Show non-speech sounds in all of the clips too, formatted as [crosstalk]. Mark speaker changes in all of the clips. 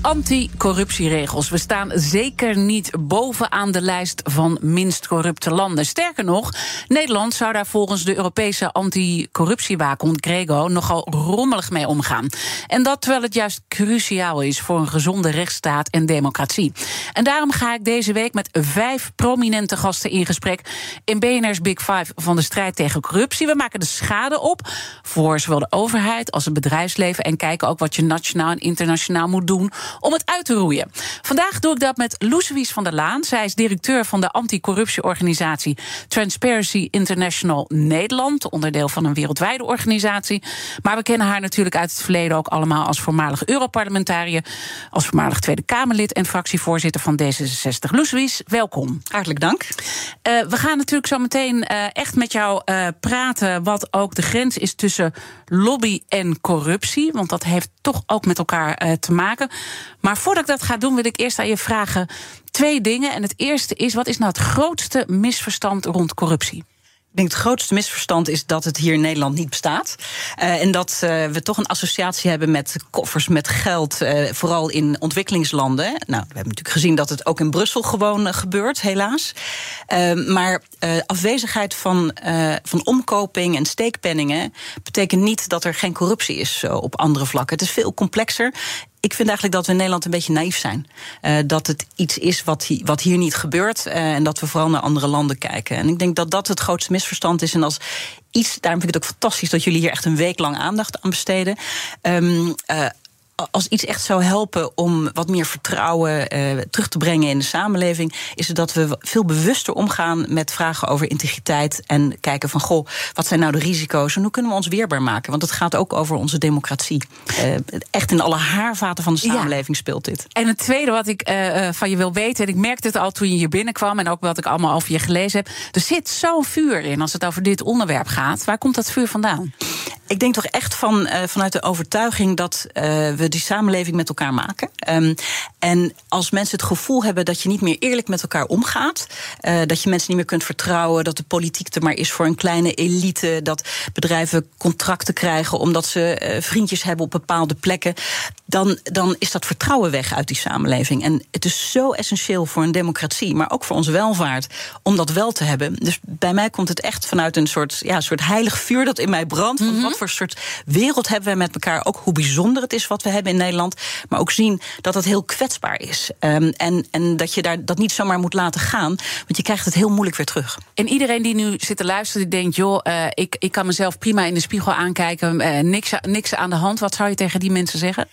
Speaker 1: anticorruptieregels. We staan zeker niet bovenaan de lijst van minst corrupte landen. Sterker nog, Nederland zou daar volgens de Europese anticorruptiewaakhond Grego nogal rommelig mee omgaan. En dat terwijl het juist cruciaal is voor een gezonde rechtsstaat en democratie. En daarom ga ik deze week met vijf prominente gasten in gesprek in BNR's Big Five van de strijd tegen corruptie. We maken de schade op voor zowel de overheid als het bedrijfsleven en kijken ook wat je nationaal en internationaal moet doen om het uit te roeien. Vandaag doe ik dat met Loesewies van der Laan. Zij is directeur van de anticorruptieorganisatie Transparency International Nederland, onderdeel van een wereldwijde organisatie. Maar we kennen haar natuurlijk uit het verleden ook allemaal als voormalig Europarlementariër, als voormalig Tweede Kamerlid en fractievoorzitter van D66. Loesewies, welkom.
Speaker 2: Hartelijk dank. Uh,
Speaker 1: we gaan natuurlijk zo meteen uh, echt met jou uh, praten wat ook de grens is tussen lobby en corruptie, want dat heeft toch ook met elkaar te maken. Maar voordat ik dat ga doen, wil ik eerst aan je vragen twee dingen. En het eerste is: wat is nou het grootste misverstand rond corruptie?
Speaker 2: Ik denk het grootste misverstand is dat het hier in Nederland niet bestaat. Uh, en dat uh, we toch een associatie hebben met koffers met geld, uh, vooral in ontwikkelingslanden. Nou, we hebben natuurlijk gezien dat het ook in Brussel gewoon gebeurt, helaas. maar afwezigheid van, van omkoping en steekpenningen betekent niet dat er geen corruptie is op andere vlakken. Het is veel complexer ik vind eigenlijk dat we in Nederland een beetje naïef zijn. Uh, dat het iets is wat, hier, wat hier niet gebeurt. Uh, en dat we vooral naar andere landen kijken. En ik denk dat dat het grootste misverstand is. En als iets, daarom vind ik het ook fantastisch dat jullie hier echt een week lang aandacht aan besteden. Um, uh, als iets echt zou helpen om wat meer vertrouwen uh, terug te brengen in de samenleving, is het dat we veel bewuster omgaan met vragen over integriteit en kijken van goh, wat zijn nou de risico's en hoe kunnen we ons weerbaar maken? Want het gaat ook over onze democratie. Uh, echt in alle haarvaten van de samenleving ja. speelt dit.
Speaker 1: En het tweede wat ik uh, van je wil weten, en ik merkte het al toen je hier binnenkwam en ook wat ik allemaal over je gelezen heb, er zit zo'n vuur in als het over dit onderwerp gaat. Waar komt dat vuur vandaan?
Speaker 2: Ik denk toch echt van, vanuit de overtuiging dat we die samenleving met elkaar maken. Um, en als mensen het gevoel hebben dat je niet meer eerlijk met elkaar omgaat, uh, dat je mensen niet meer kunt vertrouwen, dat de politiek er maar is voor een kleine elite, dat bedrijven contracten krijgen omdat ze vriendjes hebben op bepaalde plekken, dan, dan is dat vertrouwen weg uit die samenleving. En het is zo essentieel voor een democratie, maar ook voor onze welvaart, om dat wel te hebben. Dus bij mij komt het echt vanuit een soort, ja, soort heilig vuur dat in mij brandt. Mm -hmm. Wat voor soort wereld hebben we met elkaar? Ook hoe bijzonder het is wat we hebben in Nederland. Maar ook zien dat het heel kwetsbaar is. Um, en, en dat je daar dat niet zomaar moet laten gaan. Want je krijgt het heel moeilijk weer terug.
Speaker 1: En iedereen die nu zit te luisteren, die denkt: joh, uh, ik, ik kan mezelf prima in de spiegel aankijken. Uh, niks, niks aan de hand. Wat zou je tegen die mensen zeggen?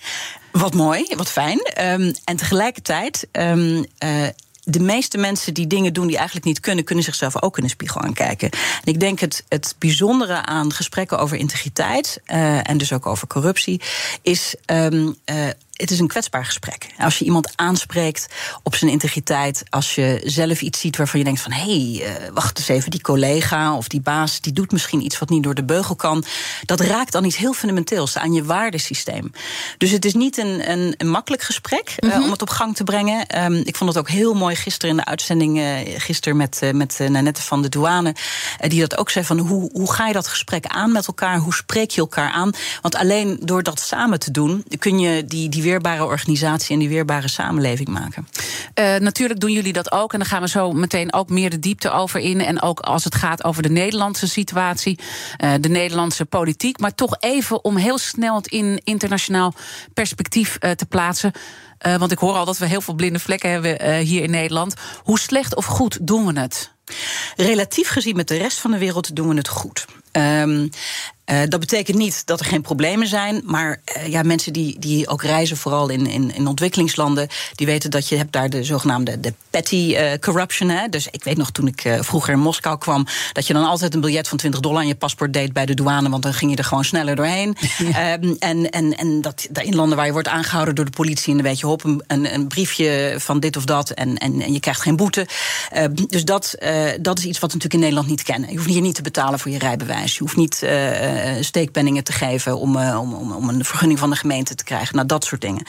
Speaker 2: Wat mooi, wat fijn. Um, en tegelijkertijd. Um, uh, de meeste mensen die dingen doen die eigenlijk niet kunnen, kunnen zichzelf ook in de spiegel aankijken. En ik denk het, het bijzondere aan gesprekken over integriteit uh, en dus ook over corruptie is. Um, uh, het is een kwetsbaar gesprek. Als je iemand aanspreekt op zijn integriteit, als je zelf iets ziet waarvan je denkt van hé, hey, uh, wacht eens even, die collega of die baas die doet misschien iets wat niet door de beugel kan, dat raakt dan iets heel fundamenteels aan je waardesysteem. Dus het is niet een, een, een makkelijk gesprek mm -hmm. uh, om het op gang te brengen. Um, ik vond het ook heel mooi gisteren in de uitzending, uh, gisteren met, met Nanette van de Douane, die dat ook zei van hoe, hoe ga je dat gesprek aan met elkaar, hoe spreek je elkaar aan? Want alleen door dat samen te doen kun je die, die weerbare organisatie en die weerbare samenleving maken.
Speaker 1: Uh, natuurlijk doen jullie dat ook. En dan gaan we zo meteen ook meer de diepte over in. En ook als het gaat over de Nederlandse situatie, uh, de Nederlandse politiek. Maar toch even om heel snel het in internationaal perspectief uh, te plaatsen. Uh, want ik hoor al dat we heel veel blinde vlekken hebben uh, hier in Nederland. Hoe slecht of goed doen we het?
Speaker 2: Relatief gezien met de rest van de wereld doen we het goed. Um, uh, dat betekent niet dat er geen problemen zijn. Maar uh, ja, mensen die, die ook reizen, vooral in, in, in ontwikkelingslanden, die weten dat je hebt daar de zogenaamde de petty uh, corruption. Hè. Dus ik weet nog toen ik vroeger in Moskou kwam, dat je dan altijd een biljet van 20 dollar in je paspoort deed bij de douane, want dan ging je er gewoon sneller doorheen. Ja. Um, en en, en dat, in landen waar je wordt aangehouden door de politie, en dan weet je hop, een, een briefje van dit of dat, en, en, en je krijgt geen boete. dus dat, dat is iets wat we natuurlijk in Nederland niet kennen. Je hoeft hier niet te betalen voor je rijbewijs. Je hoeft niet uh, steekpenningen te geven om, uh, om, om een vergunning van de gemeente te krijgen. Nou, dat soort dingen.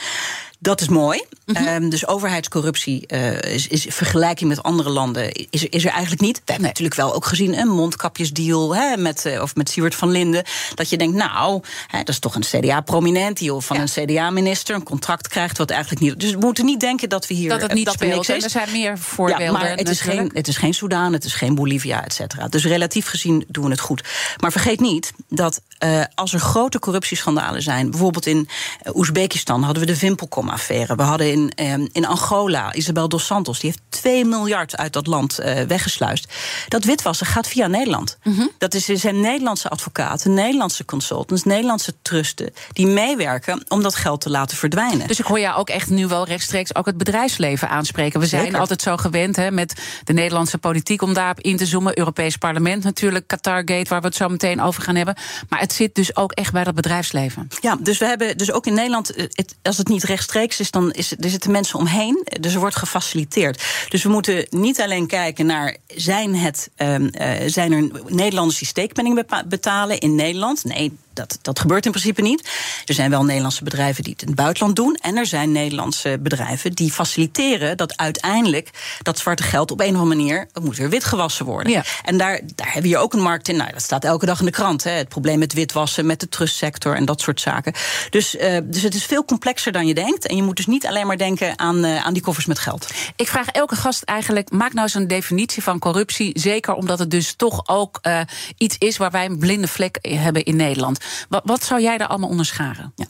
Speaker 2: Dat is mooi. Mm -hmm. um, dus overheidscorruptie uh, is, is vergelijking met andere landen is, is er eigenlijk niet. We hebben nee. natuurlijk wel ook gezien een mondkapjesdeal hè, met, uh, of met Siewert van Linden. Dat je denkt, nou, hè, dat is toch een CDA-prominent die of van ja. een CDA-minister een contract krijgt wat eigenlijk niet. Dus we moeten niet denken dat we hier
Speaker 1: dat het niet
Speaker 2: dat
Speaker 1: speelt. Er, er zijn meer voorbeelden.
Speaker 2: Ja, maar het is, geen, het is geen Soudaan, het is geen Bolivia, et cetera. Dus relatief gezien doen we het goed. Maar vergeet niet dat uh, als er grote corruptieschandalen zijn, bijvoorbeeld in Oezbekistan hadden we de Vimpelkom affaire. We hadden in, um, in Angola Isabel dos Santos, die heeft 2 miljard uit dat land uh, weggesluist. Dat witwassen gaat via Nederland. Mm -hmm. Dat is, zijn Nederlandse advocaten, Nederlandse consultants, Nederlandse trusten die meewerken om dat geld te laten verdwijnen.
Speaker 1: Dus ik hoor jou ook echt nu wel rechtstreeks ook het bedrijfsleven aanspreken. We zijn
Speaker 2: Zeker.
Speaker 1: altijd zo gewend hè, met de Nederlandse politiek om daarop in te zoomen. Europees Parlement natuurlijk, Qatargate, waar we het zo meteen over gaan hebben. Maar het zit dus ook echt bij dat bedrijfsleven.
Speaker 2: Ja, dus we hebben dus ook in Nederland, het, als het niet rechtstreeks is, dan is, er zitten mensen omheen. Dus er wordt gefaciliteerd. Dus we moeten niet alleen kijken naar zijn, het, um, uh, zijn er Nederlanders die steekpenning betalen in Nederland. Nee, dat, dat gebeurt in principe niet. Er zijn wel Nederlandse bedrijven die het in het buitenland doen. En er zijn Nederlandse bedrijven die faciliteren dat uiteindelijk dat zwarte geld op een of andere manier moet weer wit gewassen worden.
Speaker 1: Ja.
Speaker 2: En daar, daar hebben je ook een markt in. Nou, dat staat elke dag in de krant. Hè. Het probleem met witwassen, met de trustsector en dat soort zaken. Dus, uh, dus het is veel complexer dan je denkt. En je moet dus niet alleen maar denken aan, uh, aan die koffers met geld.
Speaker 1: Ik vraag elke gast eigenlijk: maak nou eens een definitie van corruptie. Zeker omdat het dus toch ook uh, iets is waar wij een blinde vlek hebben in Nederland. Wat, wat zou jij daar allemaal onderscharen?
Speaker 2: Ja.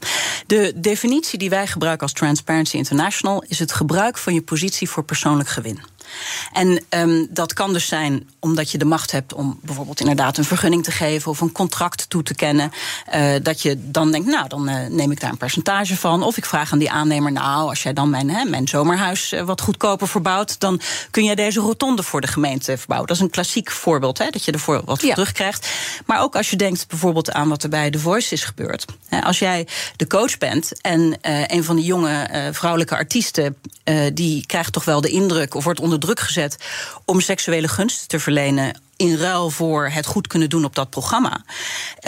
Speaker 2: De definitie die wij gebruiken als Transparency International is het gebruik van je positie voor persoonlijk gewin. En um, dat kan dus zijn omdat je de macht hebt om bijvoorbeeld inderdaad een vergunning te geven of een contract toe te kennen. Uh, dat je dan denkt, nou, dan uh, neem ik daar een percentage van. Of ik vraag aan die aannemer, nou, als jij dan mijn, hè, mijn zomerhuis uh, wat goedkoper verbouwt, dan kun jij deze rotonde voor de gemeente verbouwen. Dat is een klassiek voorbeeld, hè, dat je ervoor wat voor ja. terugkrijgt. Maar ook als je denkt bijvoorbeeld aan wat er bij The Voice is gebeurd. Als jij de coach bent en een van die jonge vrouwelijke artiesten, die krijgt toch wel de indruk of wordt onder druk gezet om seksuele gunsten te verlenen in ruil voor het goed kunnen doen op dat programma,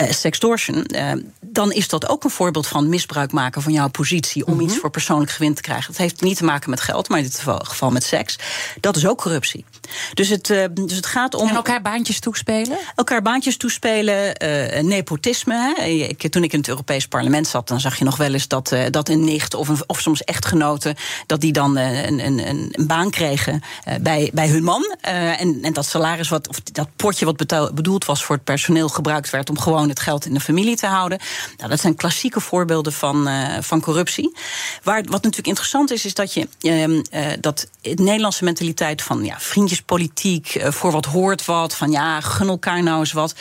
Speaker 2: uh, sextortion, uh, dan is dat ook een voorbeeld van misbruik maken van jouw positie om mm -hmm. iets voor persoonlijk gewin te krijgen. Dat heeft niet te maken met geld, maar in dit geval met seks. Dat is ook corruptie. Dus het, uh, dus het gaat om.
Speaker 1: En elkaar baantjes toespelen?
Speaker 2: Elkaar baantjes toespelen, nepotisme. Hè. Ik, toen ik in het Europees Parlement zat, dan zag je nog wel eens dat, dat een nicht of, een, of soms echtgenoten, dat die dan een, een, een, baan kregen bij, bij hun man. en, en dat salaris wat. Of dat potje wat bedoeld was voor het personeel gebruikt werd om gewoon het geld in de familie te houden. Nou, dat zijn klassieke voorbeelden van, van corruptie. Waar, wat natuurlijk interessant is, is dat je uh, dat de Nederlandse mentaliteit van ja, vriendjespolitiek, uh, voor wat hoort wat, van ja, gun elkaar nou eens wat.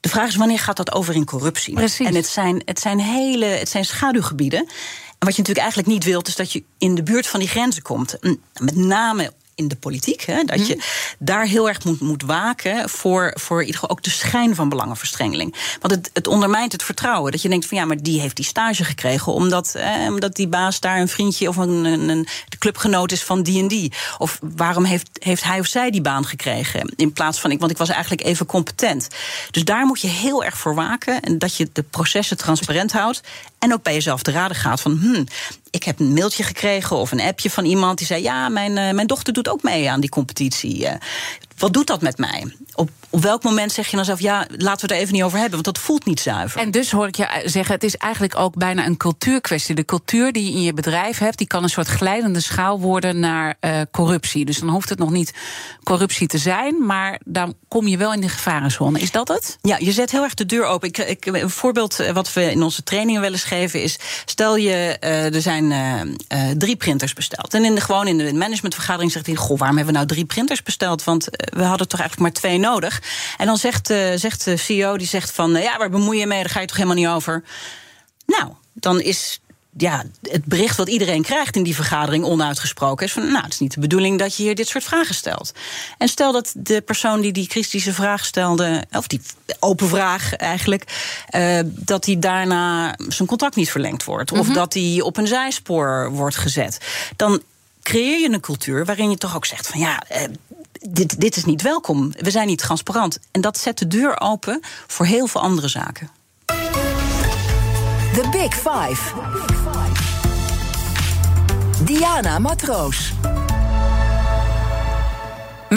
Speaker 2: De vraag is wanneer gaat dat over in corruptie?
Speaker 1: Precies.
Speaker 2: En het zijn, het zijn hele, het zijn schaduwgebieden. En wat je natuurlijk eigenlijk niet wilt, is dat je in de buurt van die grenzen komt. Met name in de politiek. Hè, dat je mm. Daar heel erg moet, moet waken voor, voor in ook de schijn van belangenverstrengeling. Want het, het ondermijnt het vertrouwen. Dat je denkt van ja, maar die heeft die stage gekregen omdat, eh, omdat die baas daar een vriendje of een, een, een clubgenoot is van die en die. Of waarom heeft, heeft hij of zij die baan gekregen? In plaats van ik, want ik was eigenlijk even competent. Dus daar moet je heel erg voor waken. En dat je de processen transparant houdt. En ook bij jezelf te raden gaat van hmm, ik heb een mailtje gekregen of een appje van iemand die zei: Ja, mijn, uh, mijn dochter doet ook mee aan die competitie. Wat doet dat met mij? Op, op welk moment zeg je dan zelf: Ja, laten we het er even niet over hebben, want dat voelt niet zuiver.
Speaker 1: En dus hoor ik je zeggen: Het is eigenlijk ook bijna een cultuurkwestie. De cultuur die je in je bedrijf hebt, die kan een soort glijdende schaal worden naar uh, corruptie. Dus dan hoeft het nog niet corruptie te zijn, maar dan kom je wel in de gevarenzone. Is dat het?
Speaker 2: Ja, je zet heel erg de deur open. Ik, ik, een voorbeeld wat we in onze trainingen wel eens geven is: stel je, uh, er zijn uh, drie printers besteld. En in de, gewoon in de managementvergadering zegt hij: Goh, waarom hebben we nou drie printers besteld? Want we hadden toch eigenlijk maar twee nodig. En dan zegt, uh, zegt de CEO, die zegt van... ja, waar bemoei je mee, daar ga je toch helemaal niet over. Nou, dan is ja, het bericht wat iedereen krijgt in die vergadering onuitgesproken is van, nou, het is niet de bedoeling dat je hier dit soort vragen stelt. En stel dat de persoon die die kritische vraag stelde, of die open vraag eigenlijk, uh, dat die daarna zijn contract niet verlengd wordt, of mhm. dat die op een zijspoor wordt gezet, dan creëer je een cultuur waarin je toch ook zegt van ja. Uh, dit, dit is niet welkom. We zijn niet transparant. En dat zet de deur open voor heel veel andere zaken.
Speaker 3: The Big Five. Diana Matroos.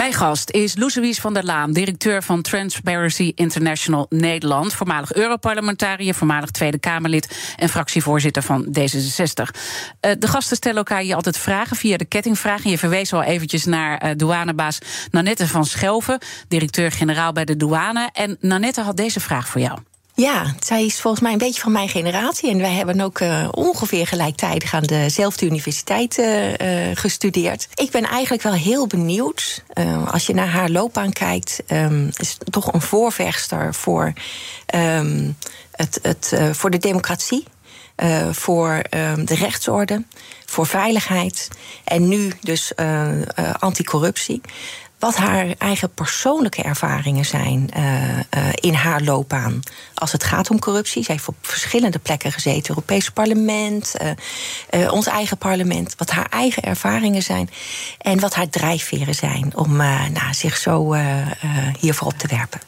Speaker 1: Mijn gast is Louise van der Laan, directeur van Transparency International Nederland. Voormalig Europarlementariër, voormalig Tweede Kamerlid en fractievoorzitter van D66. Eh, de gasten stellen elkaar je altijd vragen via de kettingvragen. Je verwees al eventjes naar uh, douanebaas Nanette van Schelven, directeur-generaal bij de douane. En Nanette had deze vraag voor jou.
Speaker 4: Ja, zij is volgens mij een beetje van mijn generatie. En wij hebben ook uh, ongeveer gelijktijdig aan dezelfde universiteit uh, gestudeerd. Ik ben eigenlijk wel heel benieuwd. als je naar haar loopbaan kijkt, um, is toch een voorvechter voor, um, het, het, voor de democratie. Voor uh, de rechtsorde, voor veiligheid en nu dus uh, anticorruptie wat haar eigen persoonlijke ervaringen zijn uh, uh, in haar loopbaan. Als het gaat om corruptie. Zij heeft op verschillende plekken gezeten. Europees parlement, uh, ons eigen parlement. Wat haar eigen ervaringen zijn. En wat haar drijfveren zijn om nou, zich zo hiervoor op te werpen.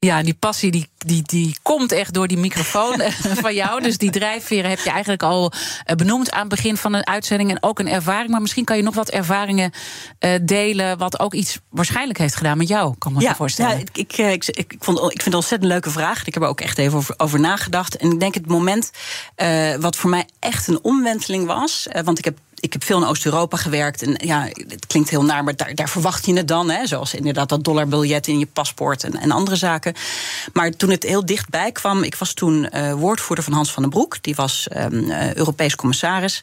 Speaker 1: Ja, die passie die, die, die komt echt door die microfoon [laughs] van jou. Dus die drijfveren heb je eigenlijk al eh, benoemd aan het begin van een uitzending. En ook een ervaring. Maar misschien kan je nog wat ervaringen uh, delen. wat ook iets waarschijnlijk heeft gedaan met jou, kan me ja, voorstellen.
Speaker 2: Ja, ik, ik, ik, ik, vond, ik vind het een ontzettend leuke vraag. Ik heb er ook echt even over, over nagedacht. En ik denk het moment uh, wat voor mij echt een omwenteling was. want ik heb ik heb veel in Oost-Europa gewerkt. En ja, het klinkt heel naar, maar daar, daar verwacht je het dan. Hè, zoals inderdaad dat dollarbiljet in je paspoort en, en andere zaken. Maar toen het heel dichtbij kwam, ik was toen uh, woordvoerder van Hans van den Broek. Die was um, Europees commissaris.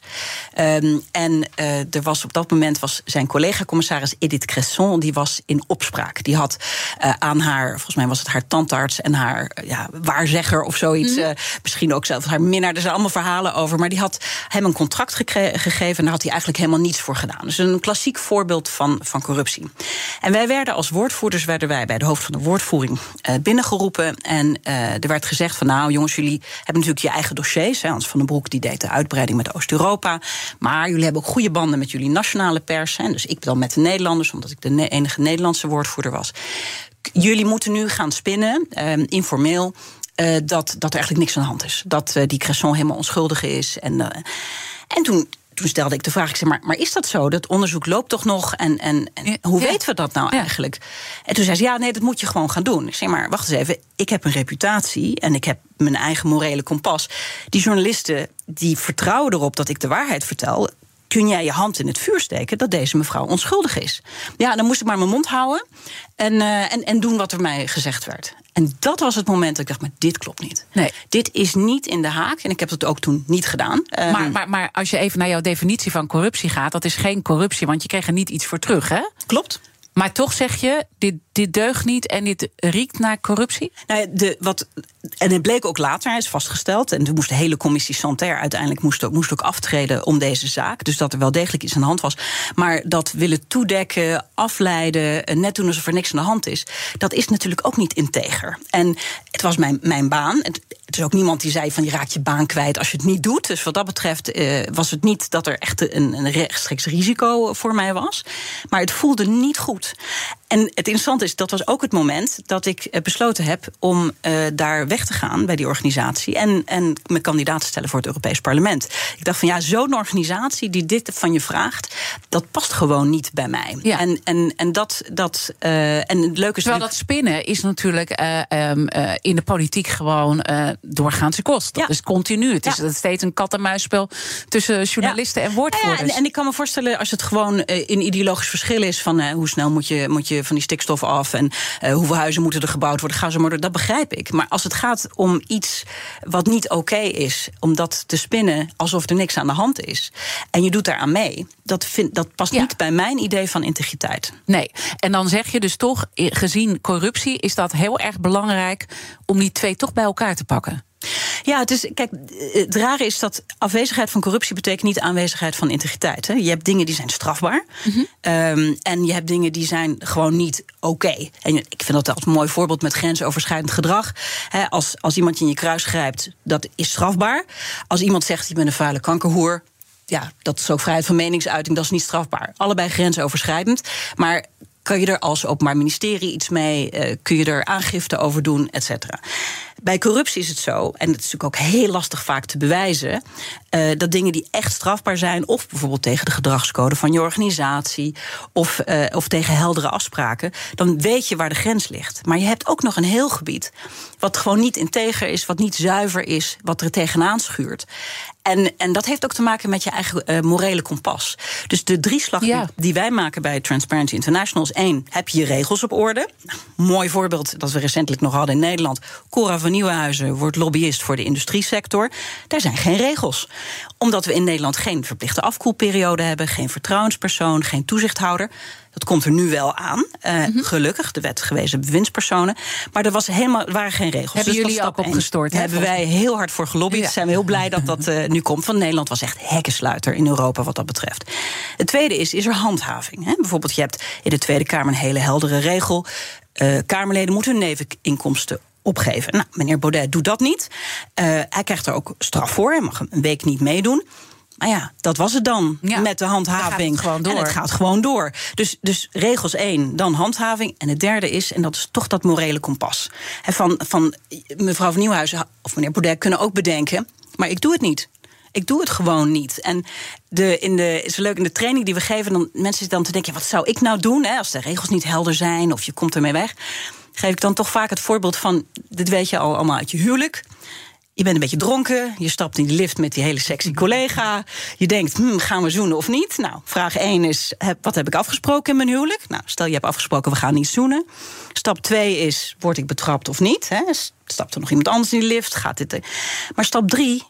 Speaker 2: Um, en uh, er was op dat moment was zijn collega-commissaris Edith Cresson, die was in opspraak. Die had aan haar, volgens mij was het haar tandarts en haar ja, waarzegger of zoiets. Mm. misschien ook zelfs haar minnaar. Er zijn allemaal verhalen over. Maar die had hem een contract gegeven daar had hij eigenlijk helemaal niets voor gedaan. Dus een klassiek voorbeeld van, van corruptie. En wij werden als woordvoerders werden wij bij de hoofd van de woordvoering uh, binnengeroepen. En uh, er werd gezegd van nou jongens, jullie hebben natuurlijk je eigen dossiers. Hè. Hans van den Broek die deed de uitbreiding met Oost-Europa. Maar jullie hebben ook goede banden met jullie nationale pers. Hè. Dus ik dan met de Nederlanders, omdat ik de enige Nederlandse woordvoerder was. Jullie moeten nu gaan spinnen, uh, informeel. Uh, dat, dat er eigenlijk niks aan de hand is. Dat die Cresson helemaal onschuldig is. En, en toen toen stelde ik de vraag, ik zei, maar, maar is dat zo? Dat onderzoek loopt toch nog? En, en, en hoe weten we dat nou eigenlijk? En toen zei ze, ja, nee, dat moet je gewoon gaan doen. Ik zei, maar wacht eens even, ik heb een reputatie... en ik heb mijn eigen morele kompas. Die journalisten, die vertrouwen erop dat ik de waarheid vertel kun jij je hand in het vuur steken dat deze mevrouw onschuldig is? Ja, dan moest ik maar mijn mond houden en, uh, en, en doen wat er mij gezegd werd. En dat was het moment dat ik dacht, maar dit klopt niet. Nee. Dit is niet in de haak. En ik heb het ook toen niet gedaan.
Speaker 1: Maar, ehm, maar, maar als je even naar jouw definitie van corruptie gaat... dat is geen corruptie, want je kreeg er niet iets voor terug, hè?
Speaker 2: Klopt.
Speaker 1: Maar toch zeg je, dit, dit deugt niet en dit riekt naar corruptie?
Speaker 2: Nou, de, wat, en het bleek ook later, hij is vastgesteld. En toen moest de hele commissie Santer uiteindelijk moest ook, moest ook aftreden om deze zaak. Dus dat er wel degelijk iets aan de hand was. Maar dat willen toedekken, afleiden, net doen alsof er niks aan de hand is. Dat is natuurlijk ook niet integer. En het was mijn, mijn baan. Het, is ook niemand die zei van je raakt je baan kwijt als je het niet doet. Dus wat dat betreft eh, was het niet dat er echt een, een rechtstreeks risico voor mij was. Maar het voelde niet goed. doet. En het interessante is, dat was ook het moment dat ik eh, besloten heb om uh, daar weg te gaan bij die organisatie en, en me kandidaat te stellen voor het Europees Parlement. Ik dacht van ja, zo'n organisatie die dit van je vraagt, dat past gewoon niet bij mij. Ja. En, en, en dat, dat uh, en het leuke is.
Speaker 1: Terwijl dat spinnen is natuurlijk uh, um, in de politiek gewoon doorgaans kost. Dat ja. is continu. Het is ja. steeds een kat-en-muisspel tussen journalisten en woordvoerders.
Speaker 2: Ja, en, en, ik kan me voorstellen, als het gewoon in ideologisch verschil is van hoe snel moet je, moet je je van die stikstof af en uh, hoeveel huizen moeten er gebouwd worden, ga zo maar door. Dat begrijp ik. Maar als het gaat om iets wat niet oké is, om dat te spinnen alsof er niks aan de hand is, en je doet daaraan mee, dat, vind, dat past niet bij mijn idee van integriteit.
Speaker 1: Nee, en dan zeg je dus toch, gezien corruptie, is dat heel erg belangrijk om die twee toch bij elkaar te pakken.
Speaker 2: Ja, het is, kijk, het rare is dat afwezigheid van corruptie betekent niet aanwezigheid van integriteit. Hè. Je hebt dingen die zijn strafbaar. Mhm. Ehm, en je hebt dingen die zijn gewoon niet oké. En ik vind dat als een mooi voorbeeld met grensoverschrijdend gedrag. als, als iemand je in je kruis grijpt, dat is strafbaar. Als iemand zegt, je bent een vuile kankerhoer, ja, dat is ook vrijheid van meningsuiting, dat is niet strafbaar. Allebei grensoverschrijdend. Maar kan je er als openbaar ministerie iets mee? Uh, kun je er aangifte over doen, et cetera? Bij corruptie is het zo, en het is natuurlijk ook heel lastig vaak te bewijzen, uh, dat dingen die echt strafbaar zijn, of bijvoorbeeld tegen de gedragscode van je organisatie, of, uh, of tegen heldere afspraken, dan weet je waar de grens ligt. Maar je hebt ook nog een heel gebied wat gewoon niet integer is, wat niet zuiver is, wat er tegenaan schuurt. En, en dat heeft ook te maken met je eigen uh, morele kompas. Dus de drieslag ja. die, wij maken bij Transparency International is één: heb je je regels op orde? Nou, mooi voorbeeld dat we recentelijk nog hadden in Nederland. Cora van Nieuwenhuizen wordt lobbyist voor de industriesector. Daar zijn geen regels. Omdat we in Nederland geen verplichte afkoelperiode hebben, geen vertrouwenspersoon, geen toezichthouder. Dat komt er nu wel aan, uh, Gelukkig, de wet gewezen bewindspersonen. Maar er was helemaal, waren geen regels.
Speaker 1: Hebben dus jullie ook opgestort?
Speaker 2: Daar hebben wij heel hard voor gelobbyd. Ja. Zijn we heel blij dat dat uh, nu komt. Want Nederland was echt hekkensluiter in Europa wat dat betreft. Het tweede is, is er handhaving. Hè? Bijvoorbeeld, je hebt in de Tweede Kamer een hele heldere regel. Uh, Kamerleden moeten hun neveninkomsten opgeven. Nou, meneer Baudet doet dat niet. Uh, hij krijgt er ook straf voor. Hij mag een week niet meedoen. Maar ja, dat was het dan met de handhaving.
Speaker 1: Het gewoon door.
Speaker 2: En het gaat gewoon door. Dus, dus regels één, dan handhaving. En het derde is, en dat is toch dat morele kompas. Van, van mevrouw van Nieuwhuizen of meneer Baudet kunnen ook bedenken... maar ik doe het niet. Ik doe het gewoon niet. En de, in de, is leuk in de training die we geven, dan mensen zitten dan te denken: wat zou ik nou doen hè, als de regels niet helder zijn of je komt ermee weg? Geef ik dan toch vaak het voorbeeld van: dit weet je al allemaal uit je huwelijk. Je bent een beetje dronken, je stapt in die lift met die hele sexy collega. Je denkt, hm, gaan we zoenen of niet? Nou, vraag 1 is, wat heb ik afgesproken in mijn huwelijk? Nou, stel je hebt afgesproken, we gaan niet zoenen. Stap 2 is, word ik betrapt of niet? Hè? Stapt er nog iemand anders in die lift? Gaat dit... Maar stap 3,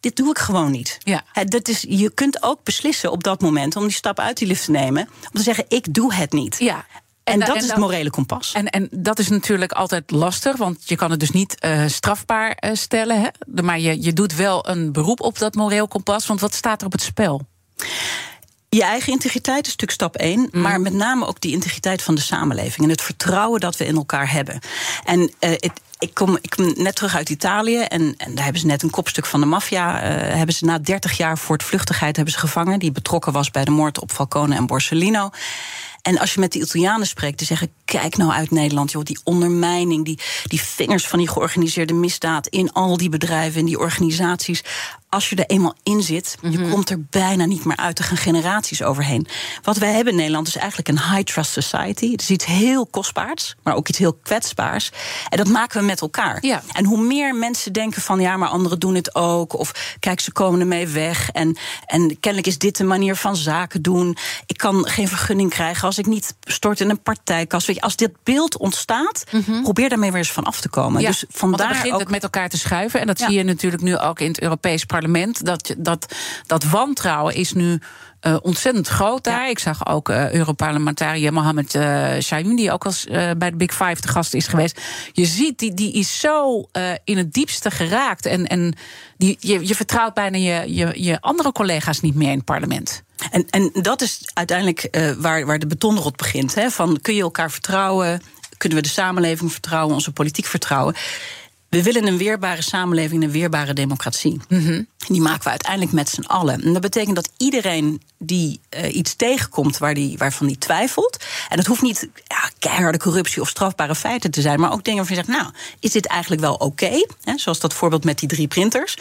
Speaker 2: dit doe ik gewoon niet.
Speaker 1: Ja.
Speaker 2: dat is, je kunt ook beslissen op dat moment om die stap uit die lift te nemen. Om te zeggen, ik doe het niet.
Speaker 1: Ja.
Speaker 2: En, dat is het morele kompas.
Speaker 1: En, en dat is natuurlijk altijd lastig, want je kan het dus niet uh, strafbaar uh, stellen. Hè? Maar je, je doet wel een beroep op dat moreel kompas. Want wat staat er op het spel?
Speaker 2: Je eigen integriteit is natuurlijk stap één, mm. maar met name ook die integriteit van de samenleving en het vertrouwen dat we in elkaar hebben. En uh, het, ik kom, ik kom net terug uit Italië en, en daar hebben ze net een kopstuk van de maffia. Uh, hebben ze na 30 jaar voortvluchtigheid hebben ze gevangen. Die betrokken was bij de moord op Falcone en Borsellino. En als je met de Italianen spreekt, die zeggen: kijk nou uit Nederland, joh, die ondermijning, die, die vingers van die georganiseerde misdaad in al die bedrijven en die organisaties als je er eenmaal in zit, je mhm. komt er bijna niet meer uit. Er gaan generaties overheen. Wat wij hebben in Nederland is eigenlijk een high trust society. Het is iets heel kostbaars, maar ook iets heel kwetsbaars. En dat maken we met elkaar.
Speaker 1: Ja.
Speaker 2: En hoe meer mensen denken van ja, maar anderen doen het ook. Of kijk, ze komen ermee weg. En, en kennelijk is dit de manier van zaken doen. Ik kan geen vergunning krijgen als ik niet stort in een partijkas. Weet je, als dit beeld ontstaat, mhm. probeer daarmee weer eens van af te komen.
Speaker 1: Ja,
Speaker 2: dus vandaar
Speaker 1: begint
Speaker 2: ook...
Speaker 1: het met elkaar te schuiven. En dat zie je natuurlijk nu ook in het Europees parlement dat, dat, dat wantrouwen is nu uh, ontzettend groot daar. Ik zag ook uh, Europarlementariër Mohamed uh, Shahin, die ook als bij de Big Five te gast is geweest. Je ziet, die, die is zo in het diepste geraakt. En, en die, je, je vertrouwt bijna je, je, je andere collega's niet meer in het parlement.
Speaker 2: En, en dat is uiteindelijk waar, waar de betonrot begint. Hè? Van kun je elkaar vertrouwen? Kunnen we de samenleving vertrouwen, onze politiek vertrouwen? We willen een weerbare samenleving, een weerbare democratie.
Speaker 1: Mm
Speaker 2: Die maken we uiteindelijk met z'n allen. En dat betekent dat iedereen die uh, iets tegenkomt waar die, waarvan die twijfelt. En het hoeft niet ja, keiharde corruptie of strafbare feiten te zijn. Maar ook dingen waarvan je zegt, nou, is dit eigenlijk wel oké? Okay? Zoals dat voorbeeld met die drie printers.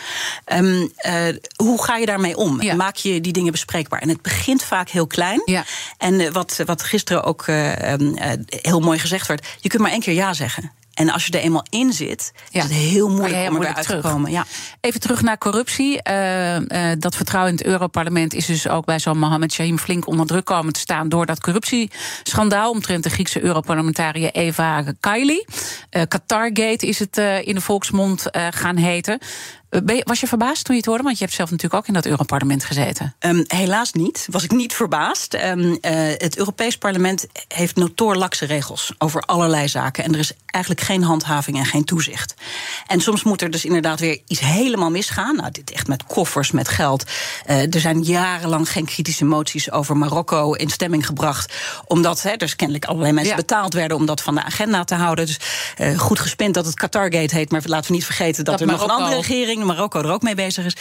Speaker 2: Um, uh, hoe ga je daarmee om?
Speaker 1: Ja.
Speaker 2: Maak je die dingen bespreekbaar? En het begint vaak heel klein.
Speaker 1: Ja.
Speaker 2: En uh, wat, wat gisteren ook um, heel mooi gezegd werd. Je kunt maar één keer ja zeggen. En als je er eenmaal in zit, is het heel moeilijk om eruit te komen. Ja.
Speaker 1: Even terug naar corruptie. Uh, dat vertrouwen in het Europarlement is dus ook bij zo'n Mohammed Shahim flink onder druk komen te staan door dat corruptieschandaal omtrent de Griekse Europarlementariër Eva Kaili. Uh, Qatargate is het in de volksmond gaan heten. Eh, was je verbaasd toen je het hoorde? Want je hebt zelf natuurlijk ook in dat Europarlement gezeten.
Speaker 2: Um, helaas niet. Was ik niet verbaasd. Um, uh, het Europees Parlement heeft notoor lakse regels over allerlei zaken. En er is eigenlijk geen handhaving en geen toezicht. En soms moet er dus inderdaad weer iets helemaal misgaan. Nou, dit echt met koffers, met geld. Uh, er zijn jarenlang geen kritische moties over Marokko in stemming gebracht. Omdat hè, dus kennelijk allerlei mensen betaald werden om dat van de agenda te houden. Dus uh, goed gespind dat het Qatargate heet. Maar laten we niet vergeten dat, dat er nog een andere regering Marokko er ook mee bezig is.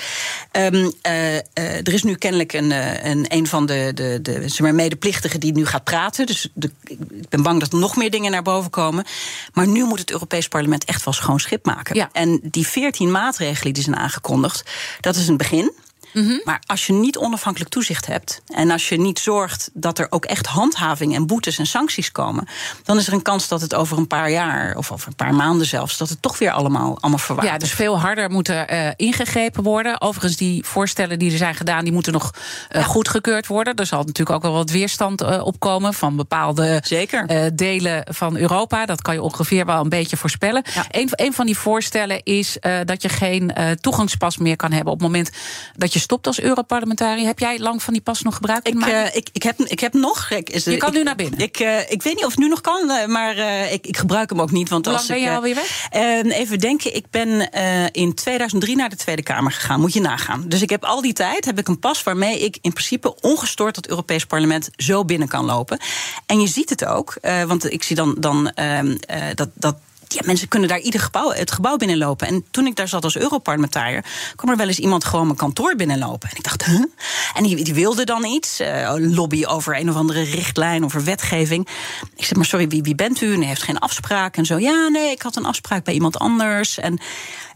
Speaker 2: Um, uh, uh, er is nu kennelijk een, uh, een, een van de, de, de zeg maar, medeplichtigen die nu gaat praten. Dus de, ik ben bang dat er nog meer dingen naar boven komen. Maar nu moet het Europees Parlement echt wel schoon schip maken.
Speaker 1: Ja.
Speaker 2: En die veertien maatregelen die zijn aangekondigd, dat is een begin. Mm -hmm. Maar als je niet onafhankelijk toezicht hebt en als je niet zorgt dat er ook echt handhaving en boetes en sancties komen, dan is er een kans dat het over een paar jaar of over een paar maanden zelfs, dat het toch weer allemaal, allemaal verwaart.
Speaker 1: Ja, dus veel harder moeten uh, ingegrepen worden. Overigens, die voorstellen die er zijn gedaan, die moeten nog uh, ja. goedgekeurd worden. Er zal natuurlijk ook wel wat weerstand uh, opkomen van bepaalde
Speaker 2: Zeker.
Speaker 1: delen van Europa. Dat kan je ongeveer wel een beetje voorspellen.
Speaker 2: Ja.
Speaker 1: Een, een, van die voorstellen is dat je geen toegangspas meer kan hebben op het moment dat je stopt als Europarlementariër. Heb jij lang van die pas nog gebruikt?
Speaker 2: Ik, uh, ik, ik, heb, ik heb nog. Ik, is,
Speaker 1: je kan
Speaker 2: ik,
Speaker 1: nu naar binnen.
Speaker 2: Ik, uh, ik weet niet of het nu nog kan, uh, maar ik, ik gebruik hem ook niet. Want
Speaker 1: Hoe
Speaker 2: als
Speaker 1: lang ben
Speaker 2: ik,
Speaker 1: je alweer weg?
Speaker 2: even denken, ik ben in 2003 naar de Tweede Kamer gegaan. Moet je nagaan. Dus ik heb al die tijd heb ik een pas waarmee ik in principe ongestoord het Europees Parlement zo binnen kan lopen. En je ziet het ook, want ik zie dan, dan dat, dat ja, mensen kunnen daar ieder gebouw, het gebouw binnenlopen. En toen ik daar zat als Europarlementariër, kwam er wel eens iemand gewoon mijn kantoor binnenlopen. En ik dacht, huh? En die, die wilde dan iets, uh, lobby over een of andere richtlijn, over wetgeving. Ik zeg, maar sorry, wie, wie bent u? En heeft geen afspraak. En zo, ja, nee, ik had een afspraak bij iemand anders. En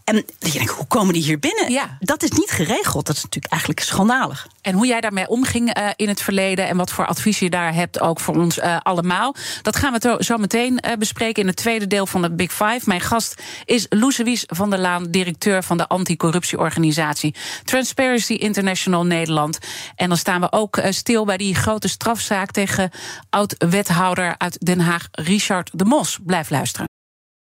Speaker 2: en je denkt, hoe komen die hier binnen?
Speaker 1: Ja.
Speaker 2: Dat is niet geregeld. Dat is natuurlijk eigenlijk schandalig.
Speaker 1: En hoe jij daarmee omging uh, in het verleden en wat voor advies je daar hebt, ook voor ons uh, allemaal. Dat gaan we zo meteen uh, bespreken in het tweede deel van de Big Five. Mijn gast is Loesewies van der Laan, directeur van de anticorruptieorganisatie Transparency International Nederland. En dan staan we ook stil bij die grote strafzaak tegen oud-wethouder uit Den Haag, Richard de Mos. Blijf luisteren.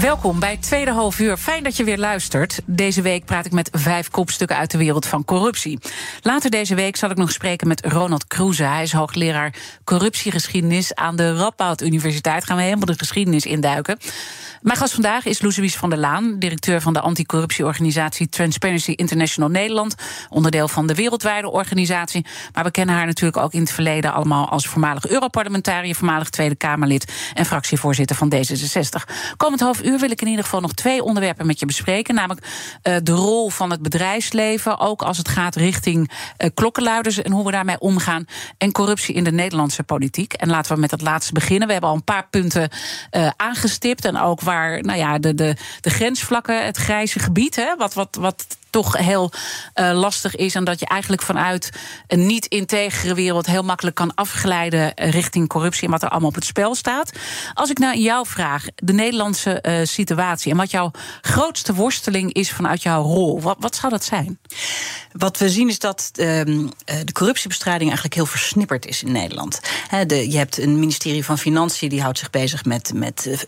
Speaker 1: Welkom bij tweede half uur. Fijn dat je weer luistert. Deze week praat ik met vijf kopstukken uit de wereld van corruptie. Later deze week zal ik nog spreken met Ronald Kroeze. Hij is hoogleraar corruptiegeschiedenis aan de Radboud Universiteit. Gaan we helemaal de geschiedenis induiken. Mijn gast vandaag is Loesewies van der Laan, directeur van de anticorruptieorganisatie Transparency International Nederland. Onderdeel van de wereldwijde organisatie. Maar we kennen haar natuurlijk ook in het verleden allemaal als voormalig Europarlementariër, voormalig Tweede Kamerlid en fractievoorzitter van D66. Komend half uur wil ik in ieder geval nog twee onderwerpen met je bespreken. Namelijk uh, de rol van het bedrijfsleven, ook als het gaat richting uh, klokkenluiders en hoe we daarmee omgaan. En corruptie in de Nederlandse politiek. En laten we met het laatste beginnen. We hebben al een paar punten uh, aangestipt. En ook waar nou ja, de, de, de grensvlakken, het grijze gebied, hè, wat, wat, wat toch heel uh, lastig is. En dat je eigenlijk vanuit een niet-integere wereld heel makkelijk kan afglijden richting corruptie en wat er allemaal op het spel staat. Als ik naar jou vraag, de Nederlandse uh, situatie en wat jouw grootste worsteling is vanuit jouw rol, wat, wat zou dat zijn?
Speaker 2: Wat we zien is dat um, de corruptiebestrijding eigenlijk heel versnipperd is in Nederland. De, je hebt een ministerie van Financiën die houdt zich bezig met, met,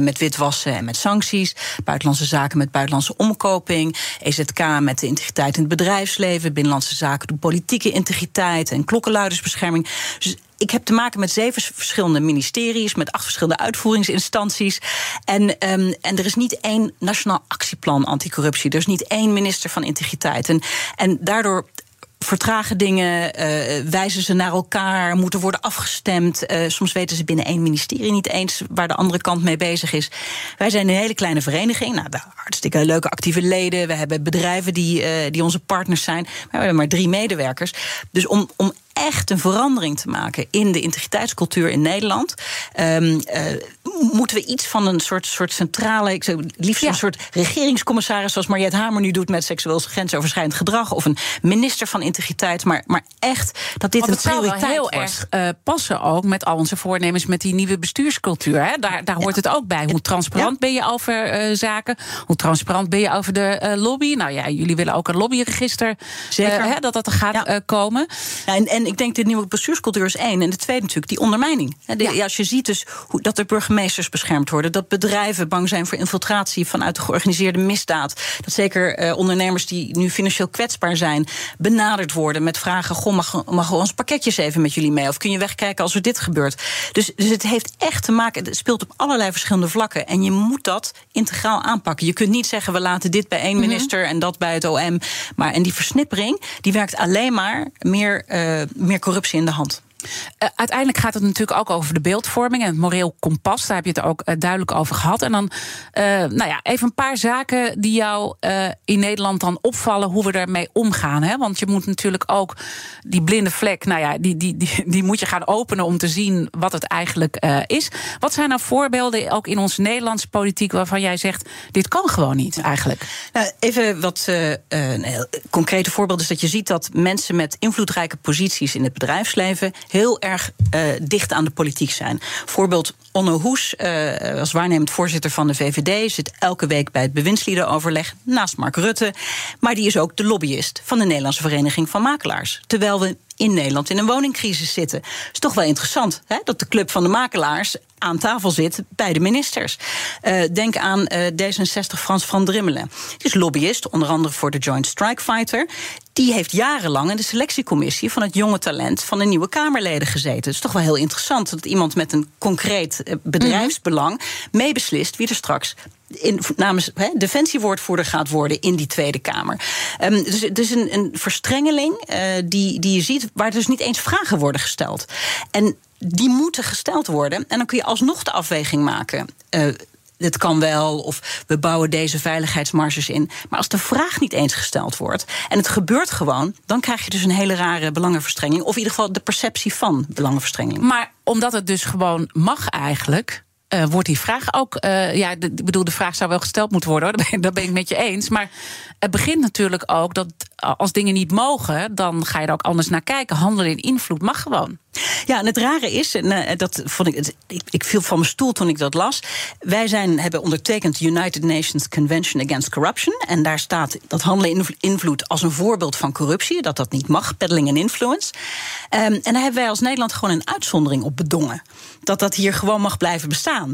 Speaker 2: met witwassen en met sancties. Buitenlandse zaken met buitenlandse omkoping. EZK Met de integriteit in het bedrijfsleven, binnenlandse zaken doen politieke integriteit en klokkenluidersbescherming. Dus ik heb te maken met zeven verschillende ministeries, met acht verschillende uitvoeringsinstanties. En, ehm, en er is niet één nationaal actieplan anticorruptie. Er is niet één minister van integriteit. En, en daardoor vertragen dingen, uh, wijzen ze naar elkaar, moeten worden afgestemd. Uh, soms weten ze binnen één ministerie niet eens waar de andere kant mee bezig is. Wij zijn een hele kleine vereniging. Nou, hartstikke leuke actieve leden. We hebben bedrijven die, uh, die onze partners zijn. Maar we hebben maar drie medewerkers. Dus om, om echt een verandering te maken in de integriteitscultuur in Nederland, uh, moeten we iets van een soort, soort centrale, ik zou liefst ja. een soort regeringscommissaris, zoals Mariette Hamer nu doet met seksueel grensoverschrijdend gedrag, of een minister van integriteit, maar, maar echt dat dit
Speaker 1: Want
Speaker 2: een prioriteit
Speaker 1: zou heel
Speaker 2: wordt.
Speaker 1: erg uh, passen ook met al onze voornemens met die nieuwe bestuurscultuur. Hè? Daar, daar hoort het ook bij. Hoe transparant ja. ben je over uh, zaken? Hoe transparant ben je over de lobby? Nou ja, jullie willen ook een lobbyregister
Speaker 2: Zeker.
Speaker 1: Hè, dat dat er gaat komen.
Speaker 2: Ja, en, en ik denk de nieuwe bestuurscultuur is één. En de tweede natuurlijk die ondermijning. De. Als je ziet dus hoe, dat de burgemeesters beschermd worden, dat bedrijven bang zijn voor infiltratie vanuit de georganiseerde misdaad, dat zeker uh, ondernemers die nu financieel kwetsbaar zijn, benaderd worden met vragen: Goh, mag, mag ons pakketjes even met jullie mee? Of kun je wegkijken als er dit gebeurt? Dus, dus het heeft echt te maken, het speelt op allerlei verschillende vlakken. En je moet dat integraal aanpakken. Je kunt niet zeggen: we laten dit bij één minister mm -hmm. en dat bij het OM. Maar en die versnippering, die werkt alleen maar meer, uh, meer corruptie in de hand.
Speaker 1: Uh, uiteindelijk gaat het natuurlijk ook over de beeldvorming en het moreel kompas. Daar heb je het ook uh, duidelijk over gehad. En dan, uh, nou ja, even een paar zaken die jou in Nederland dan opvallen, hoe we daarmee omgaan. Hè? Want je moet natuurlijk ook die blinde vlek, nou ja, die, die, die, die moet je gaan openen om te zien wat het eigenlijk is. Wat zijn nou voorbeelden, ook in onze Nederlandse politiek, waarvan jij zegt: dit kan gewoon niet eigenlijk?
Speaker 2: Nou, even wat concrete voorbeeld is dat je ziet dat mensen met invloedrijke posities in het bedrijfsleven heel erg uh, dicht aan de politiek zijn. Voorbeeld Onno Hoes, uh, als waarnemend voorzitter van de VVD, zit elke week bij het bewindsliedenoverleg naast Mark Rutte. Maar die is ook de lobbyist van de Nederlandse Vereniging van Makelaars. Terwijl we in Nederland in een woningcrisis zitten. is toch wel interessant hè, dat de club van de makelaars aan tafel zit bij de ministers. Uh, denk aan uh, D66 Frans van Drimmelen. Die is lobbyist, onder andere voor de Joint Strike Fighter. Die heeft jarenlang in de selectiecommissie van het jonge talent van de nieuwe Kamerleden gezeten. Het is toch wel heel interessant dat iemand met een concreet uh, bedrijfsbelang -hmm. meebeslist wie er straks in, namens he, defensiewoordvoerder gaat worden in die Tweede Kamer. Um, dus het is een, een verstrengeling uh, die, die je ziet, waar dus niet eens vragen worden gesteld. En die moeten gesteld worden. En dan kun je alsnog de afweging maken. Uh, het kan wel, of we bouwen deze veiligheidsmarges in. Maar als de vraag niet eens gesteld wordt en het gebeurt gewoon, dan krijg je dus een hele rare belangenverstrenging. Of in ieder geval de perceptie van belangenverstrenging.
Speaker 1: Maar omdat het dus gewoon mag eigenlijk. Uh, wordt die vraag ook. Uh, ja, ik bedoel, de vraag zou wel gesteld moeten worden, hoor. [laughs] Dat ben, dat ben ik met je eens. Maar het begint natuurlijk ook dat als dingen niet mogen, dan ga je er ook anders naar kijken. Handelen in invloed mag gewoon.
Speaker 2: Ja, en het rare is, en uh, dat vond ik, ik, viel van mijn stoel toen ik dat las. Wij zijn, hebben ondertekend de United Nations Convention Against Corruption. En daar staat dat handelen in invloed als een voorbeeld van corruptie. Dat dat niet mag, peddling en influence. Um, en daar hebben wij als Nederland gewoon een uitzondering op bedongen. Dat dat hier gewoon mag blijven bestaan.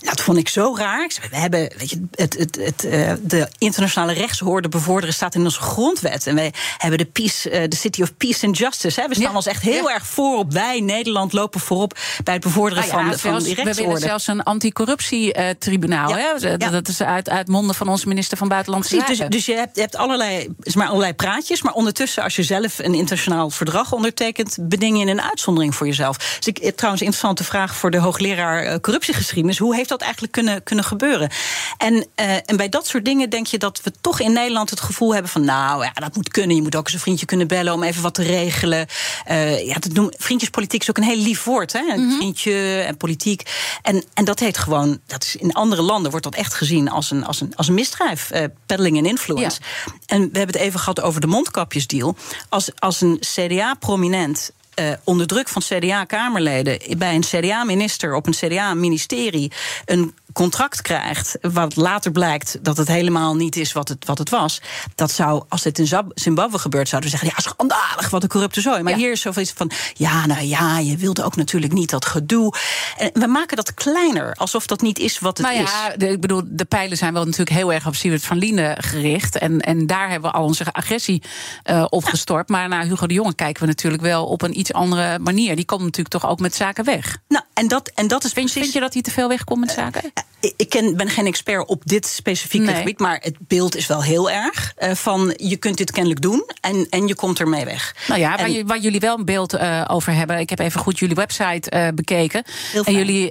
Speaker 2: En dat vond ik zo raar. We hebben, weet je, het, het, het, uh, de internationale rechtshoorde bevorderen staat in onze grondwet. En wij hebben de, peace, uh, de City of Peace and Justice. Hè. We staan ja. ons echt heel ja. erg voor op wij, Nederland, lopen voorop bij het bevorderen
Speaker 1: ah, ja,
Speaker 2: van,
Speaker 1: zelfs,
Speaker 2: van die rechtsorde.
Speaker 1: We willen zelfs een anticorruptietribunaal. Ja, ja. Dat is uit, uit monden van onze minister van Buitenlandse
Speaker 2: Precies,
Speaker 1: Zaken.
Speaker 2: Dus, dus je hebt, je hebt allerlei, maar allerlei praatjes. Maar ondertussen, als je zelf een internationaal verdrag ondertekent, beding je een uitzondering voor jezelf. Dus ik, trouwens, een interessante vraag voor de hoogleraar uh, corruptiegeschiedenis. Hoe heeft dat eigenlijk kunnen, kunnen gebeuren? En, uh, en bij dat soort dingen denk je dat we toch in Nederland het gevoel hebben van, nou ja, dat moet kunnen. Je moet ook eens een vriendje kunnen bellen om even wat te regelen. Uh, ja, dat noem, vriendjespolitiek is ook een heel lief woord, hè? Een mm -hmm. vriendje en politiek. En, en dat heet gewoon, dat is in andere landen wordt dat echt gezien als een, als een, als een misdrijf. Uh, peddling en influence. Ja. En we hebben het even gehad over de mondkapjesdeal. Als, als een CDA-prominent uh, onder druk van CDA-Kamerleden bij een CDA-minister op een CDA-ministerie een contract krijgt, wat later blijkt dat het helemaal niet is wat het, wat het was. Dat zou, als dit in Zimbabwe gebeurt, zouden we zeggen: ja, schandalig, wat een corrupte zooi. Maar hier is zoveel van: ja, nou ja, je wilde ook natuurlijk niet dat gedoe. En we maken dat kleiner, alsof dat niet is wat het
Speaker 1: nou ja,
Speaker 2: is.
Speaker 1: De, ik bedoel, de pijlen zijn wel natuurlijk heel erg op Siewert van Lienen gericht. En, en daar hebben we al onze agressie uh, op gestort. Maar naar Hugo de Jonge kijken we natuurlijk wel op een iets andere manier. Die komt natuurlijk toch ook met zaken weg.
Speaker 2: Nou, en dat, en dat is
Speaker 1: vind,
Speaker 2: precies...
Speaker 1: vind je dat hij te veel wegkomt met zaken?
Speaker 2: Uh, ik ken, ben geen expert op dit specifieke nee. gebied, maar het beeld is wel heel erg uh, van je kunt dit kennelijk doen en, en je komt ermee weg.
Speaker 1: Nou ja,
Speaker 2: en,
Speaker 1: waar, waar, jullie wel een beeld uh, over hebben. Ik heb even goed jullie website bekeken.
Speaker 2: Heel
Speaker 1: en, jullie,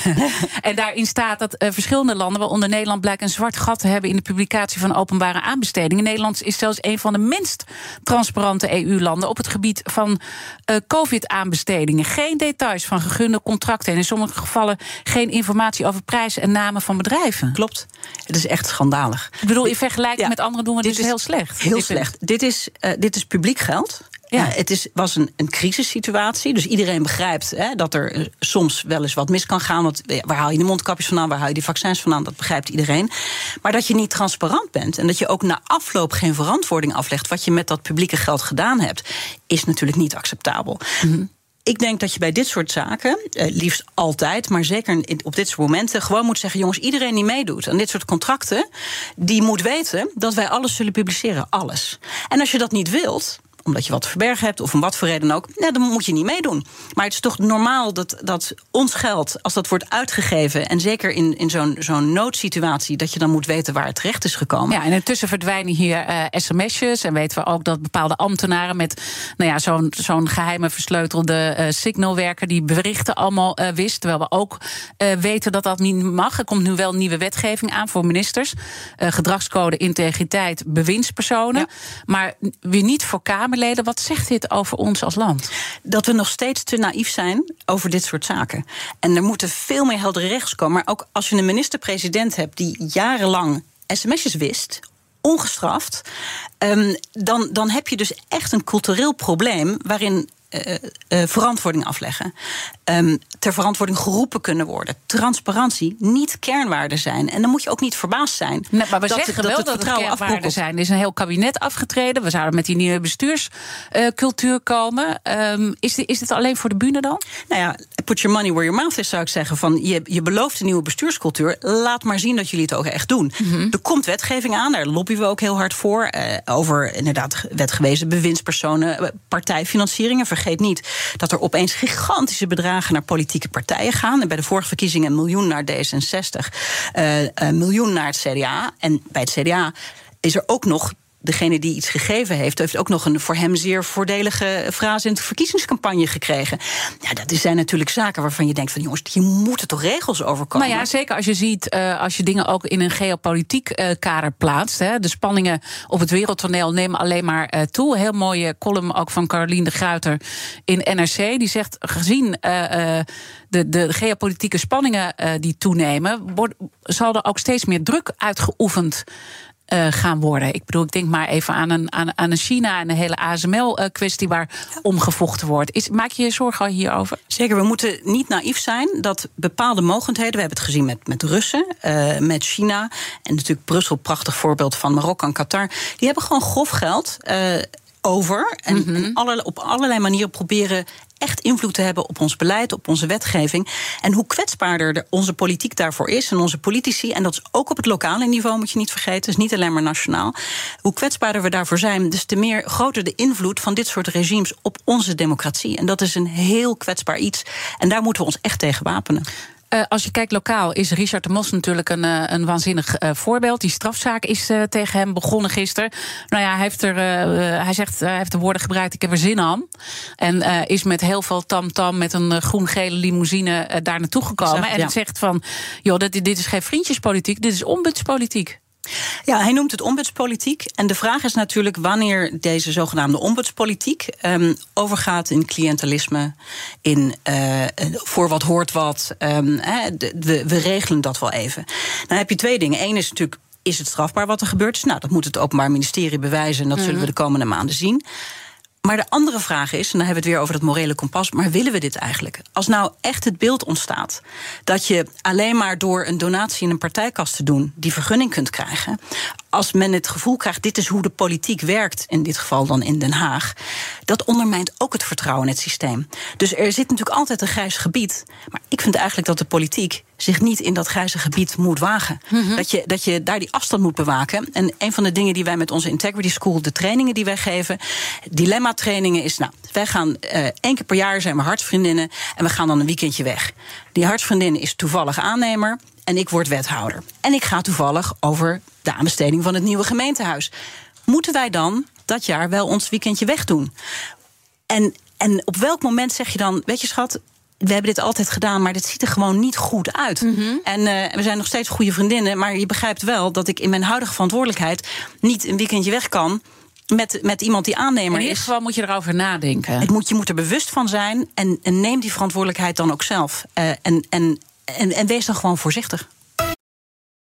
Speaker 1: [laughs] en daarin staat dat verschillende landen, waaronder Nederland, blijkt een zwart gat te hebben in de publicatie van openbare aanbestedingen. Nederland is zelfs een van de minst transparante EU-landen op het gebied van COVID-aanbestedingen. Geen details van gegunde contracten en in sommige gevallen geen informatie over prijzen en namen van bedrijven.
Speaker 2: Klopt. Het is echt schandalig.
Speaker 1: Ik bedoel, in vergelijking ja. met anderen doen we dit dus heel slecht.
Speaker 2: Heel slecht. Dit is, uh, dit is publiek geld. Ja. Uh, het is, was een, een crisissituatie. Dus iedereen begrijpt hè, dat er uh, soms wel eens wat mis kan gaan. Want waar haal je de mondkapjes vandaan? Waar haal je die vaccins vandaan? Dat begrijpt iedereen. Maar dat je niet transparant bent. En dat je ook na afloop geen verantwoording aflegt. wat je met dat publieke geld gedaan hebt. is natuurlijk niet acceptabel. Mm -hmm ik denk dat je bij dit soort zaken, eh, liefst altijd, maar zeker op dit soort momenten, gewoon moet zeggen: jongens, iedereen die meedoet aan dit soort contracten, die moet weten dat wij alles zullen publiceren. Alles. En als je dat niet wilt, omdat je wat te verbergen hebt of om wat voor reden ook, nou, dan moet je niet meedoen. Maar het is toch normaal dat, dat ons geld, als dat wordt uitgegeven, en zeker in, in zo'n zo'n noodsituatie, dat je dan moet weten waar het terecht is gekomen.
Speaker 1: Ja, en intussen verdwijnen hier uh, sms'jes. En weten we ook dat bepaalde ambtenaren met nou ja, zo'n zo'n geheime versleutelde uh, signalwerker die berichten allemaal uh, wist. Terwijl we ook weten dat dat niet mag. Er komt nu wel nieuwe wetgeving aan voor ministers. gedragscode, integriteit, bewindspersonen. Ja. Maar weer niet voor Kamer. Wat zegt dit over ons als land?
Speaker 2: Dat we nog steeds te naïef zijn over dit soort zaken. En er moeten veel meer heldere regels komen. Maar ook als je een minister-president hebt die jarenlang sms'jes wist ongestraft, um, dan, dan heb je dus echt een cultureel probleem waarin uh, verantwoording afleggen. Um, ter verantwoording geroepen kunnen worden. Transparantie, niet kernwaarden zijn. En dan moet je ook niet verbaasd zijn.
Speaker 1: Nee, maar we dat, zeggen dat wel het dat het kernwaarden zijn. Er is een heel kabinet afgetreden. We zouden met die nieuwe bestuurscultuur komen. Um, is, dit, is dit alleen voor de bühne dan?
Speaker 2: Nou ja, put your money where your mouth is, zou ik zeggen. Van, je, je belooft een nieuwe bestuurscultuur. Laat maar zien dat jullie het ook echt doen. Mm -hmm. Er komt wetgeving aan, daar lobbyen we ook heel hard voor. Uh, over inderdaad wetgewezen bewindspersonen, partijfinancieringen. Vergeet niet dat er opeens gigantische bedragen naar partijen gaan. En bij de vorige verkiezingen een miljoen naar D66, uh, een miljoen naar het CDA. En bij het CDA is er ook nog degene die iets gegeven heeft, heeft ook nog een voor hem zeer voordelige frase in de verkiezingscampagne gekregen. Ja, dat zijn natuurlijk zaken waarvan je denkt van jongens, hier moeten toch regels over komen.
Speaker 1: Nou ja, zeker als je ziet, uh, als je dingen ook in een geopolitiek uh, kader plaatst. Hè, de spanningen op het wereldtoneel nemen alleen maar uh, toe. Heel mooie column ook van Caroline de Gruiter in NRC. Die zegt, gezien de, de geopolitieke spanningen die toenemen, wordt, zal er ook steeds meer druk uitgeoefend uh, gaan worden. Ik bedoel, ik denk maar even aan een, aan, aan een China en een hele ASML-kwestie waar ja. omgevochten wordt. Is, maak je je zorgen hierover?
Speaker 2: Zeker, we moeten niet naïef zijn dat bepaalde mogendheden, we hebben het gezien met, met Russen, uh, met China en natuurlijk Brussel, prachtig voorbeeld van Marokko en Qatar, die hebben gewoon grof geld. Uh, over. En, mm-hmm. en alle, op allerlei manieren proberen echt invloed te hebben op ons beleid, op onze wetgeving. En hoe kwetsbaarder de, onze politiek daarvoor is en onze politici, en dat is ook op het lokale niveau, moet je niet vergeten, dus niet alleen maar nationaal. Hoe kwetsbaarder we daarvoor zijn, dus te meer groter de invloed van dit soort regimes op onze democratie. En dat is een heel kwetsbaar iets. En daar moeten we ons echt tegen wapenen.
Speaker 1: Uh, als je kijkt lokaal is Richard de Mos natuurlijk een, uh, een waanzinnig uh, voorbeeld. Die strafzaak is tegen hem begonnen gisteren. Nou ja, hij, heeft er, hij zegt, hij heeft de woorden gebruikt: ik heb er zin aan. En is met heel veel tamtam -tam, met een groen-gele limousine daar naartoe gekomen. Zeg, en ja. zegt van: joh, dit, dit is geen vriendjespolitiek, dit is ombudspolitiek.
Speaker 2: Ja, hij noemt het ombudspolitiek. En de vraag is natuurlijk wanneer deze zogenaamde ombudspolitiek um, overgaat in cliëntelisme, in uh, voor wat hoort wat. Um, he, de, we, we regelen dat wel even. Dan heb je twee dingen. Eén is natuurlijk. Is het strafbaar wat er gebeurd is? Nou, dat moet het Openbaar Ministerie bewijzen en dat mm -hmm. zullen we de komende maanden zien. Maar de andere vraag is, en dan hebben we het weer over dat morele kompas, maar willen we dit eigenlijk? Als nou echt het beeld ontstaat dat je alleen maar door een donatie in een partijkast te doen die vergunning kunt krijgen, als men het gevoel krijgt, dit is hoe de politiek werkt, in dit geval dan in Den Haag, dat ondermijnt ook het vertrouwen in het systeem. Dus er zit natuurlijk altijd een grijs gebied. Maar ik vind eigenlijk dat de politiek zich niet in dat grijze gebied moet wagen. dat, je, dat je daar die afstand moet bewaken. En een van de dingen die wij met onze Integrity School, de trainingen die wij geven, dilemma-trainingen, is: nou, wij gaan uh, één keer per jaar zijn we hartsvriendinnen en we gaan dan een weekendje weg. Die hartsvriendin is toevallig aannemer en ik word wethouder. En ik ga toevallig over de aanbesteding van het nieuwe gemeentehuis. Moeten wij dan dat jaar wel ons weekendje wegdoen? En, en op welk moment zeg je dan, weet je schat, we hebben dit altijd gedaan, maar dit ziet er gewoon niet goed uit. En uh, we zijn nog steeds goede vriendinnen, maar je begrijpt wel dat ik in mijn huidige verantwoordelijkheid niet een weekendje weg kan. Met, met iemand die aannemer
Speaker 1: In ieder
Speaker 2: is.
Speaker 1: geval moet je erover nadenken.
Speaker 2: Het moet, je moet er bewust van zijn en, en neem die verantwoordelijkheid dan ook zelf. Uh, en, en, en, en wees dan gewoon voorzichtig.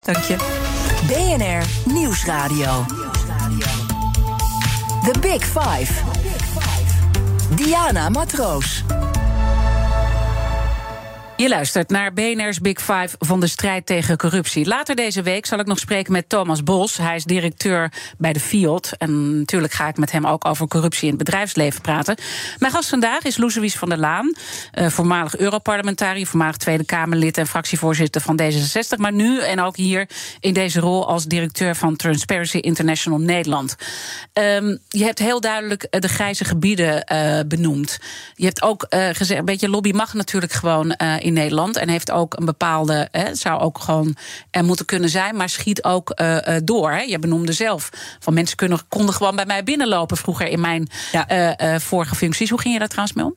Speaker 2: Dank je.
Speaker 3: BNR Nieuwsradio. The Big Five. Diana Matroos.
Speaker 1: Je luistert naar BNR's Big Five van de strijd tegen corruptie. Later deze week zal ik nog spreken met Thomas Bos. Hij is directeur bij de FIOD. En natuurlijk ga ik met hem ook over corruptie in het bedrijfsleven praten. Mijn gast vandaag is Loesewies van der Laan. Uh, voormalig Europarlementariër, voormalig Tweede Kamerlid en fractievoorzitter van D66. Maar nu en ook hier in deze rol als directeur van Transparency International Nederland. Um, je hebt heel duidelijk de grijze gebieden uh, benoemd. Je hebt ook uh, gezegd, een beetje lobby mag natuurlijk gewoon in Nederland. En heeft ook een bepaalde. Hè, zou ook gewoon er moeten kunnen zijn, maar schiet ook uh, door. Hè. Je benoemde zelf. Van mensen kunnen, konden gewoon bij mij binnenlopen vroeger in mijn ja. uh, vorige functies. Hoe ging je daar trouwens mee om?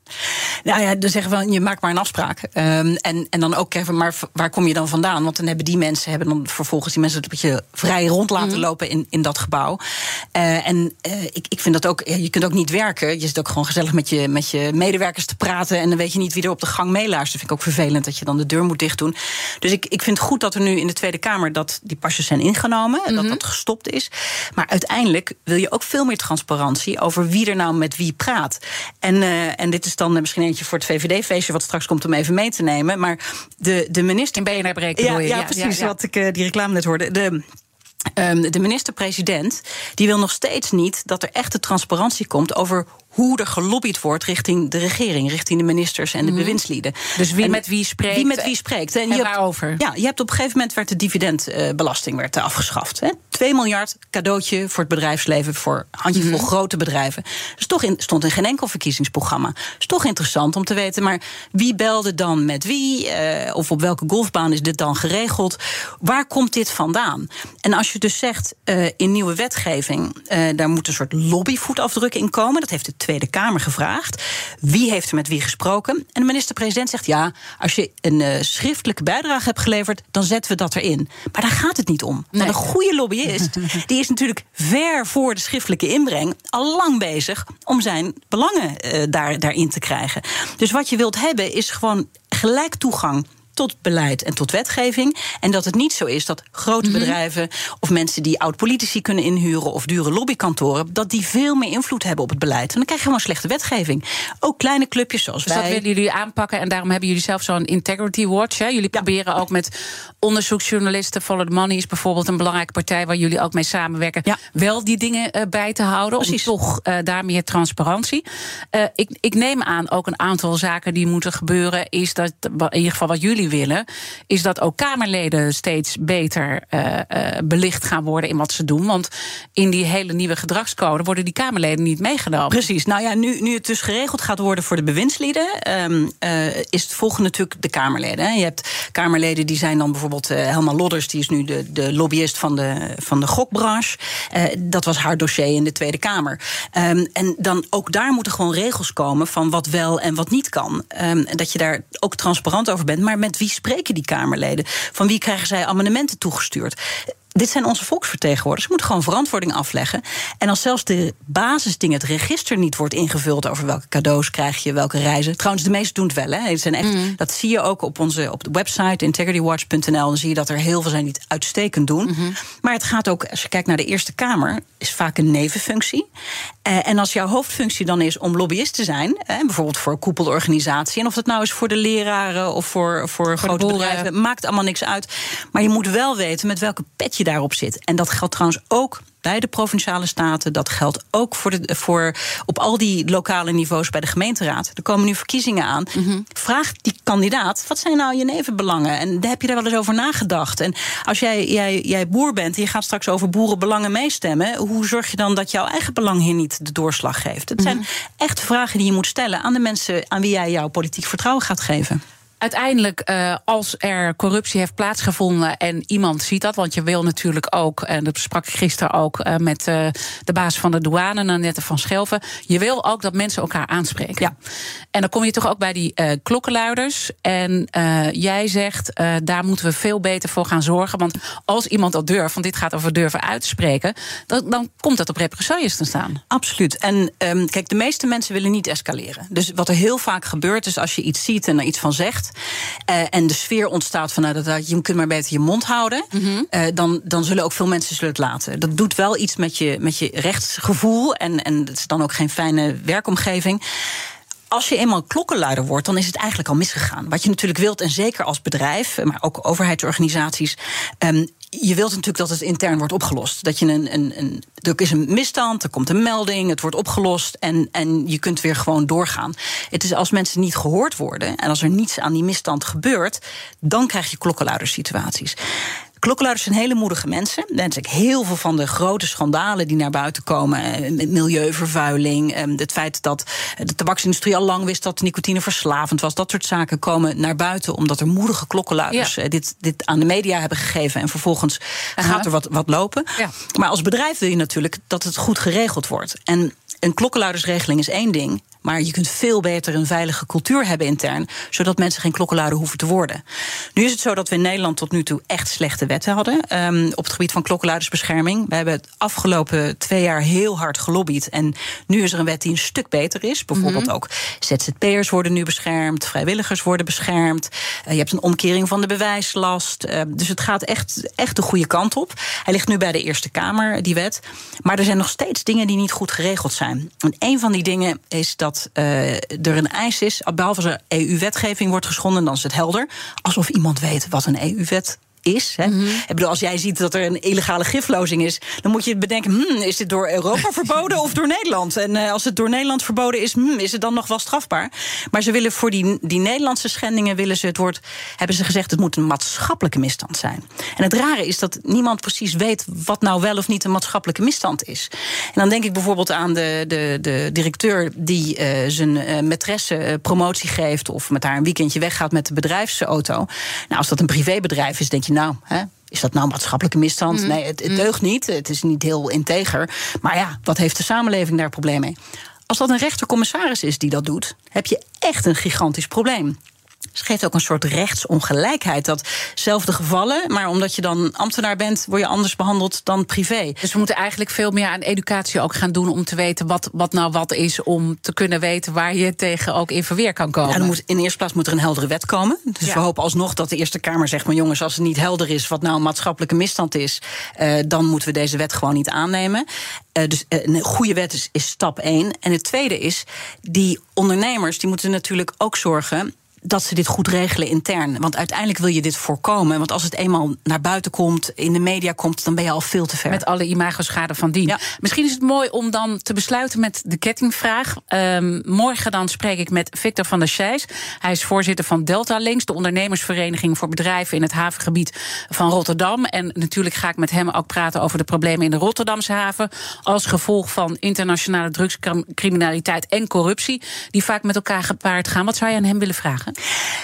Speaker 2: Nou ja, dan zeggen we, je maakt maar een afspraak. Um, en, en dan ook even, maar waar kom je dan vandaan? Want dan hebben die mensen hebben dan vervolgens die mensen een beetje vrij rond laten mm. lopen in, in dat gebouw. en ik, ik vind dat ook, je kunt ook niet werken. Je zit ook gewoon gezellig met je, met je medewerkers te praten. En dan weet je niet wie er op de gang meeluistert. vind ik ook vervelend dat je dan de deur moet dicht doen. Dus ik, ik vind het goed dat er nu in de Tweede Kamer dat die pasjes zijn ingenomen en dat dat gestopt is. Maar uiteindelijk wil je ook veel meer transparantie over wie er nou met wie praat. En, uh, en dit is dan misschien eentje voor het VVD-feestje, wat straks komt om even mee te nemen. Maar de, de minister.
Speaker 1: In BNR breken.
Speaker 2: Ja,
Speaker 1: ja,
Speaker 2: ja, precies. Ja. Wat ik uh, die reclame net hoorde. De, Um, de minister-president die wil nog steeds niet dat er echte transparantie komt over hoe er gelobbyd wordt richting de regering, richting de ministers en de
Speaker 1: Mhm.
Speaker 2: bewindslieden.
Speaker 1: Dus wie
Speaker 2: En
Speaker 1: met wie spreekt.
Speaker 2: Wie met wie spreekt.
Speaker 1: En,
Speaker 2: je hebt-
Speaker 1: waarover?
Speaker 2: ja, je hebt op een gegeven moment werd de dividendbelasting werd eh, afgeschaft. Hè? 2 miljard cadeautje voor het bedrijfsleven, voor handjevol
Speaker 1: Mhm.
Speaker 2: grote bedrijven. Dus toch in, stond in geen enkel verkiezingsprogramma. is toch interessant om te weten, maar wie belde dan met wie? Eh, of op welke golfbaan is dit dan geregeld? Waar komt dit vandaan? En als je dus zegt eh, in nieuwe wetgeving, eh, daar moet een soort lobbyvoetafdruk in komen. Dat heeft de Tweede Kamer gevraagd. Wie heeft er met wie gesproken? En de minister-president zegt ja, als je een eh, schriftelijke bijdrage hebt geleverd, dan zetten we dat erin. Maar daar gaat het niet om. Want een goede lobbyist, [laughs] die is natuurlijk ver voor de schriftelijke inbreng al lang bezig om zijn belangen eh, daar, daarin te krijgen. Dus wat je wilt hebben is gewoon gelijk toegang tot beleid en tot wetgeving. En dat het niet zo is dat grote
Speaker 1: Mhm.
Speaker 2: bedrijven of mensen die oud-politici kunnen inhuren of dure lobbykantoren, dat die veel meer invloed hebben op het beleid. En dan krijg je gewoon slechte wetgeving. Ook kleine clubjes zoals
Speaker 1: Dus
Speaker 2: wij.
Speaker 1: dat willen jullie aanpakken en daarom hebben jullie zelf zo'n integrity watch. Hè? Jullie proberen ook met onderzoeksjournalisten. Follow the Money is bijvoorbeeld een belangrijke partij waar jullie ook mee samenwerken. Wel die dingen uh, bij te houden.
Speaker 2: Precies.
Speaker 1: Om toch uh, daar meer transparantie. Uh, ik, ik neem aan ook een aantal zaken die moeten gebeuren. Is dat in ieder geval wat jullie jullie willen, is dat ook Kamerleden steeds beter uh, uh, belicht gaan worden in wat ze doen. Want in die hele nieuwe gedragscode worden die Kamerleden niet meegenomen.
Speaker 2: Precies. Nou ja, nu, nu het dus geregeld gaat worden voor de bewindslieden, um, uh, is het volgende natuurlijk de Kamerleden. Je hebt Kamerleden die zijn dan bijvoorbeeld Helma Lodders, die is nu de, de lobbyist van de, van de gokbranche. dat was haar dossier in de Tweede Kamer. Um, en dan ook daar moeten gewoon regels komen van wat wel en wat niet kan. En dat je daar ook transparant over bent. Maar met wie spreken die Kamerleden? Van wie krijgen zij amendementen toegestuurd? Dit zijn onze volksvertegenwoordigers. Ze moeten gewoon verantwoording afleggen. En als zelfs de basisdingen, het register niet wordt ingevuld over welke cadeaus krijg je, welke reizen. Trouwens, de meesten doen het wel. Hè. Het zijn echt, mm. Dat zie je ook op onze op de website integritywatch.nl. Dan zie je dat er heel veel zijn die het uitstekend doen. Mm -hmm. Maar het gaat ook, als je kijkt naar de Eerste Kamer, is vaak een nevenfunctie. Uh, en als jouw hoofdfunctie dan is om lobbyist te zijn, eh, bijvoorbeeld voor een koepelorganisatie, en of dat nou is voor de leraren of voor, voor, voor grote bedrijven, maakt allemaal niks uit. Maar je moet wel weten met welke daarop zit. En dat geldt trouwens ook bij de provinciale staten. Dat geldt ook voor, de, voor op al die lokale niveaus bij de gemeenteraad. Er komen nu verkiezingen aan. Mm -hmm. Vraag die kandidaat: wat zijn nou je nevenbelangen? En heb je daar wel eens over nagedacht? En als jij, jij, jij boer bent en je gaat straks over boerenbelangen meestemmen, hoe zorg je dan dat jouw eigen belang hier niet de doorslag geeft? Het zijn mm -hmm. echt vragen die je moet stellen aan de mensen aan wie jij jouw politiek vertrouwen gaat geven
Speaker 1: uiteindelijk, uh, als er corruptie heeft plaatsgevonden en iemand ziet dat, want je wil natuurlijk ook, en dat sprak ik gisteren ook uh, met uh, de baas van de douane, Nanette van Schelven, je wil ook dat mensen elkaar aanspreken. Ja. En dan kom je toch ook bij die klokkenluiders. En jij zegt, daar moeten we veel beter voor gaan zorgen. Want als iemand dat durft, want dit gaat over durven uitspreken, dan, dan komt dat op represailles te staan.
Speaker 2: Absoluut. En um, kijk, de meeste mensen willen niet escaleren. Dus wat er heel vaak gebeurt, is als je iets ziet en er iets van zegt. Uh, en de sfeer ontstaat van nou, dat, je kunt maar beter je mond houden. Mm -hmm. uh, dan, dan zullen ook veel mensen zullen het laten. Dat doet wel iets met je, met je rechtsgevoel. En, en het is dan ook geen fijne werkomgeving als je eenmaal klokkenluider wordt, dan is het eigenlijk al misgegaan. Wat je natuurlijk wilt, en zeker als bedrijf, maar ook overheidsorganisaties. Um, je wilt natuurlijk dat het intern wordt opgelost. Dat je een, een, een, er is een misstand, er komt een melding, het wordt opgelost en, en je kunt weer gewoon doorgaan. Het is als mensen niet gehoord worden en als er niets aan die misstand gebeurt, dan krijg je klokkenluidersituaties. Klokkenluiders zijn hele moedige mensen. Zijn heel veel van de grote schandalen die naar buiten komen. Eh, milieuvervuiling, ehm, het feit dat de tabaksindustrie al lang wist dat nicotine verslavend was. Dat soort zaken komen naar buiten omdat er moedige klokkenluiders ja. Eh, dit, dit aan de media hebben gegeven. En vervolgens Aha. gaat er wat, wat lopen. Ja. Maar als bedrijf wil je natuurlijk dat het goed geregeld wordt. En een klokkenluidersregeling is één ding. Maar je kunt veel beter een veilige cultuur hebben intern, zodat mensen geen klokkenluider hoeven te worden. Nu is het zo dat we in Nederland tot nu toe echt slechte wetten hadden um, op het gebied van klokkenluidersbescherming. We hebben het afgelopen twee jaar heel hard gelobbyd. En nu is er een wet die een stuk beter is. Bijvoorbeeld mm -hmm. ook ZZP'ers worden nu beschermd, vrijwilligers worden beschermd. Uh, je hebt een omkering van de bewijslast. Uh, dus het gaat echt, echt de goede kant op. Hij ligt nu bij de Eerste Kamer, die wet. Maar er zijn nog steeds dingen die niet goed geregeld zijn. En een van die dingen is dat dat uh, er een eis is, behalve als er EU-wetgeving wordt geschonden, dan is het helder. Alsof iemand weet wat een EU-wet is. Hè. Mm -hmm. Ik bedoel, als jij ziet dat er een illegale giflozing is, dan moet je bedenken: hmm, is dit door Europa [laughs] verboden of door Nederland? En uh, als het door Nederland verboden is, hmm, is het dan nog wel strafbaar? Maar ze willen voor die, die Nederlandse schendingen willen ze het woord, hebben ze gezegd, het moet een maatschappelijke misstand zijn. En het rare is dat niemand precies weet wat nou wel of niet een maatschappelijke misstand is. En dan denk ik bijvoorbeeld aan de, de, de directeur die uh, zijn uh, maîtresse promotie geeft of met haar een weekendje weggaat met de bedrijfsauto. Nou, als dat een privébedrijf is, denk je nou, hè, is dat nou maatschappelijke misstand? Mm. Nee, het, het deugt niet. Het is niet heel integer. Maar ja, wat heeft de samenleving daar probleem mee? Als dat een rechtercommissaris is die dat doet, heb je echt een gigantisch probleem. Het geeft ook een soort rechtsongelijkheid. Datzelfde gevallen, maar omdat je dan ambtenaar bent, word je anders behandeld dan privé.
Speaker 1: Dus we moeten eigenlijk veel meer aan educatie ook gaan doen om te weten wat, wat nou wat is, om te kunnen weten waar je tegen ook in verweer kan komen.
Speaker 2: Ja, moet, in de eerste plaats moet er een heldere wet komen. Dus ja. we hopen alsnog dat de Eerste Kamer zegt: maar jongens, als het niet helder is wat nou een maatschappelijke misstand is, uh, dan moeten we deze wet gewoon niet aannemen. Uh, dus uh, een goede wet is, is stap één. En het tweede is, die ondernemers die moeten natuurlijk ook zorgen dat ze dit goed regelen intern. Want uiteindelijk wil je dit voorkomen. Want als het eenmaal naar buiten komt, in de media komt, dan ben je al veel te ver.
Speaker 1: Met alle imagoschade van dien. Misschien is het mooi om dan te besluiten met de kettingvraag. Um, morgen dan spreek ik met Victor van der Scheijs. Hij is voorzitter van Delta Links, de ondernemersvereniging voor bedrijven in het havengebied van Rotterdam. En natuurlijk ga ik met hem ook praten over de problemen in de Rotterdamse haven. Als gevolg van internationale drugscriminaliteit en corruptie, die vaak met elkaar gepaard gaan. Wat zou je aan hem willen vragen?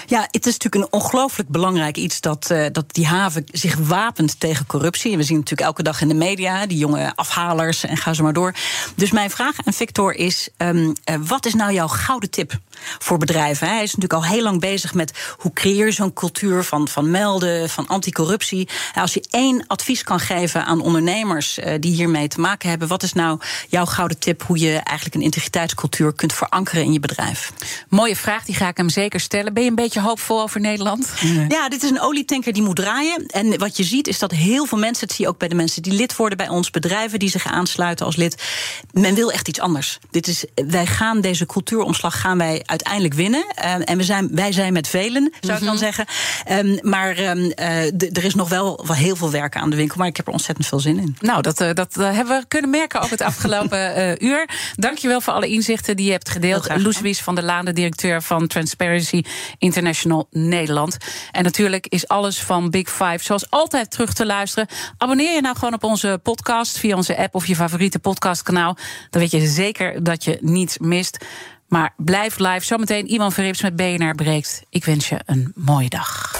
Speaker 2: Ja, het is natuurlijk een ongelooflijk belangrijk iets dat, uh, dat die haven zich wapent tegen corruptie. En we zien natuurlijk elke dag in de media die jonge afhalers en ga zo maar door. Dus mijn vraag aan Victor is: um, uh, wat is nou jouw gouden tip voor bedrijven? Hij is natuurlijk al heel lang bezig met hoe creëer je zo'n cultuur van, van melden, van anticorruptie. Als je één advies kan geven aan ondernemers uh, die hiermee te maken hebben, wat is nou jouw gouden tip hoe je eigenlijk een integriteitscultuur kunt verankeren in je bedrijf?
Speaker 1: Mooie vraag, die ga ik hem zeker stellen. Ben je een beetje hoopvol over Nederland?
Speaker 2: Ja, dit is een olietanker die moet draaien. En wat je ziet is dat heel veel mensen, het zie je ook bij de mensen die lid worden bij ons, bedrijven die zich aansluiten als lid. Men wil echt iets anders. Dit is, wij gaan deze cultuuromslag gaan wij uiteindelijk winnen. Uh, en we zijn, wij zijn met velen, zou ik dan mhm. zeggen. Um, maar um, uh, er is nog wel, wel heel veel werk aan de winkel. Maar ik heb er ontzettend veel zin in.
Speaker 1: Nou, dat, uh, dat hebben we kunnen merken ook het afgelopen [laughs] uur. Dankjewel voor alle inzichten die je hebt gedeeld. Loes van der Laan, de directeur van Transparency International Nederland. En natuurlijk is alles van Big Five zoals altijd terug te luisteren. Abonneer je nou gewoon op onze podcast via onze app of je favoriete podcastkanaal. Dan weet je zeker dat je niets mist. Maar blijf live. Zometeen iemand Verrips met BNR breekt. Ik wens je een mooie dag.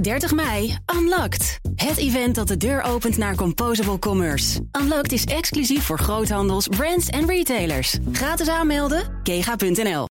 Speaker 5: 30 mei, Unlocked. Het event dat de deur opent naar Composable Commerce. Unlocked is exclusief voor groothandels, brands en retailers. Gratis aanmelden, kega.nl.